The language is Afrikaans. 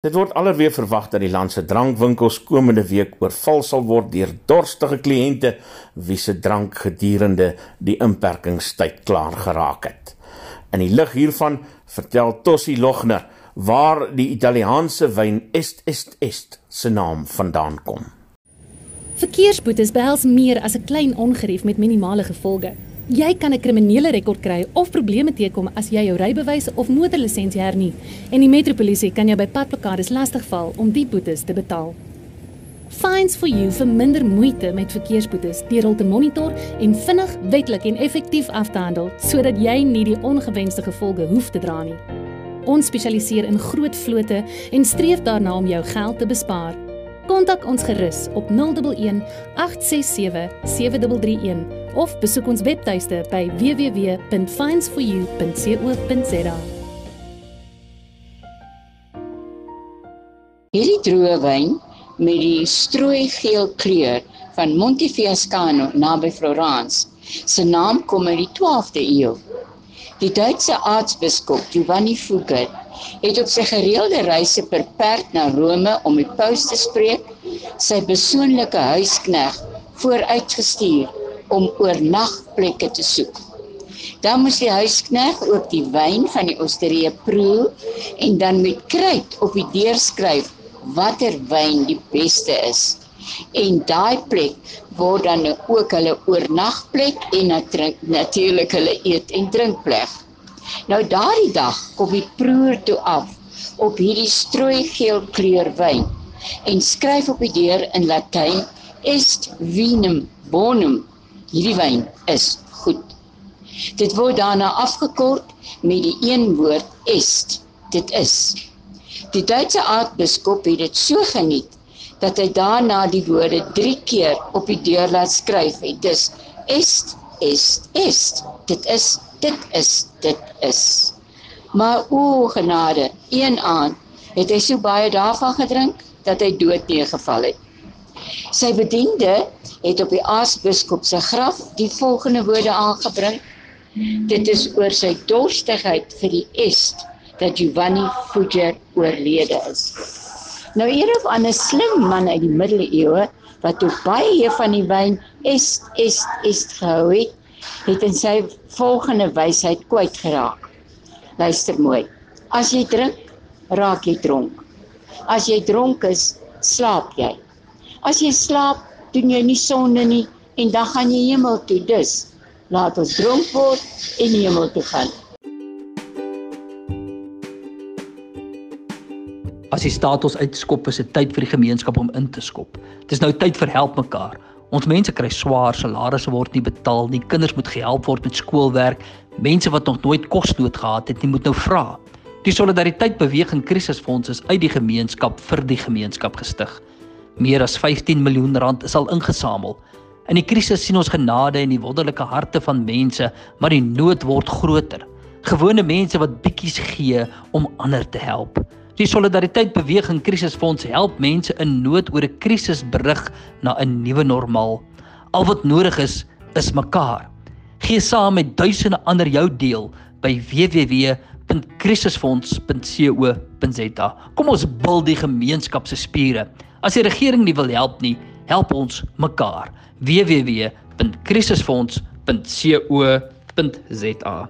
Dit word alweer verwag dat die land se drankwinkels komende week oorval sal word deur dorstige kliënte wie se drank gedurende die inperkingstyd klaar geraak het. In die lig hiervan vertel Tossi Logner waar die Italiaanse wyn Est Est Est se naam vandaan kom. Verkeersboetes behels meer as 'n klein ongerief met minimale gevolge. Jy kan 'n kriminele rekord kry of probleme teekom as jy jou rybewys of motorlisensie hernie en die metropolisie kan jou by padplakkades lastigval om die boetes te betaal. Fines for you vir minder moeite met verkeersboetes deur hul te monitor en vinnig, wetlik en effektief af te handel sodat jy nie die ongewenste gevolge hoef te dra nie. Ons spesialiseer in groot vlote en streef daarna om jou geld te bespaar. Kontak ons gerus op 011 867 7331 of besoek ons webtuiste by www.finds4u.co.za. Hierdie droë wyn met die strooi geel kleur van Montefiascano naby Florence se naam kom uit die 12de eeu. Die Duitse aartsbiskop Giovanni Fugger het op sy gereelde reise per perd na Rome om die paus te spreek, sy persoonlike huiskneg vooruitgestuur om oornagplekke te soek. Dan moes die huiskneg ook die wyn van die osterie proe en dan met kruit op die deur skryf watter wyn die beste is. En daai plek word dan ook hulle oornagplek en natuurlik hulle eet en drinkplek. Nou daardie dag kom die proer toe af op hierdie strooi geel kleur wyn en skryf op die deur in Latyn est vinum bonum hierdie wyn is goed. Dit word daarna afgekort met die een woord est. Dit is. Die Duitse aartsbiskop het dit so geniet dat hy daarna die woorde 3 keer op die deur laat skryf en dis est est est. Dit is dit is dit is. Maar o genade, een aand het hy so baie daarvan gedrink dat hy dood neergeval het. Sy bediende het op die aartsbiskop se graf die volgende woorde aangebring: Dit is oor sy dorstigheid vir die est dat Giovanni Fugger oorlede is. Nou hier of 'n slim man uit die middeleeue wat ook baie van die wyn est est est gehou het, het in sy volgende wysheid kwyt geraak. Luister mooi. As jy drink, raak jy dronk. As jy dronk is, slaap jy. As jy slaap, doen jy nie sonde nie en dan gaan jy hemel toe. Dus laat ons dronk word en hemel toe gaan. As die status uitskop is dit tyd vir die gemeenskap om in te skop. Dit is nou tyd vir help mekaar. Ons mense kry swaar, salarisse word nie betaal nie, kinders moet gehelp word met skoolwerk, mense wat nog nooit kosnood gehad het nie, moet nou vra. Die solidariteit beweging krisisfonds is uit die gemeenskap vir die gemeenskap gestig. Meer as 15 miljoen rand is al ingesamel. In die krisis sien ons genade in die wonderlike harte van mense, maar die nood word groter. Gewone mense wat bietjies gee om ander te help. Die solidariteit beweging krisisfonds help mense in nood oor 'n krisisbrug na 'n nuwe normaal. Al wat nodig is, is mekaar. Gee saam met duisende ander jou deel by www.krisisfonds.co.za. Kom ons bil die gemeenskap se spiere. As die regering nie wil help nie, help ons mekaar. www.krisisfonds.co.za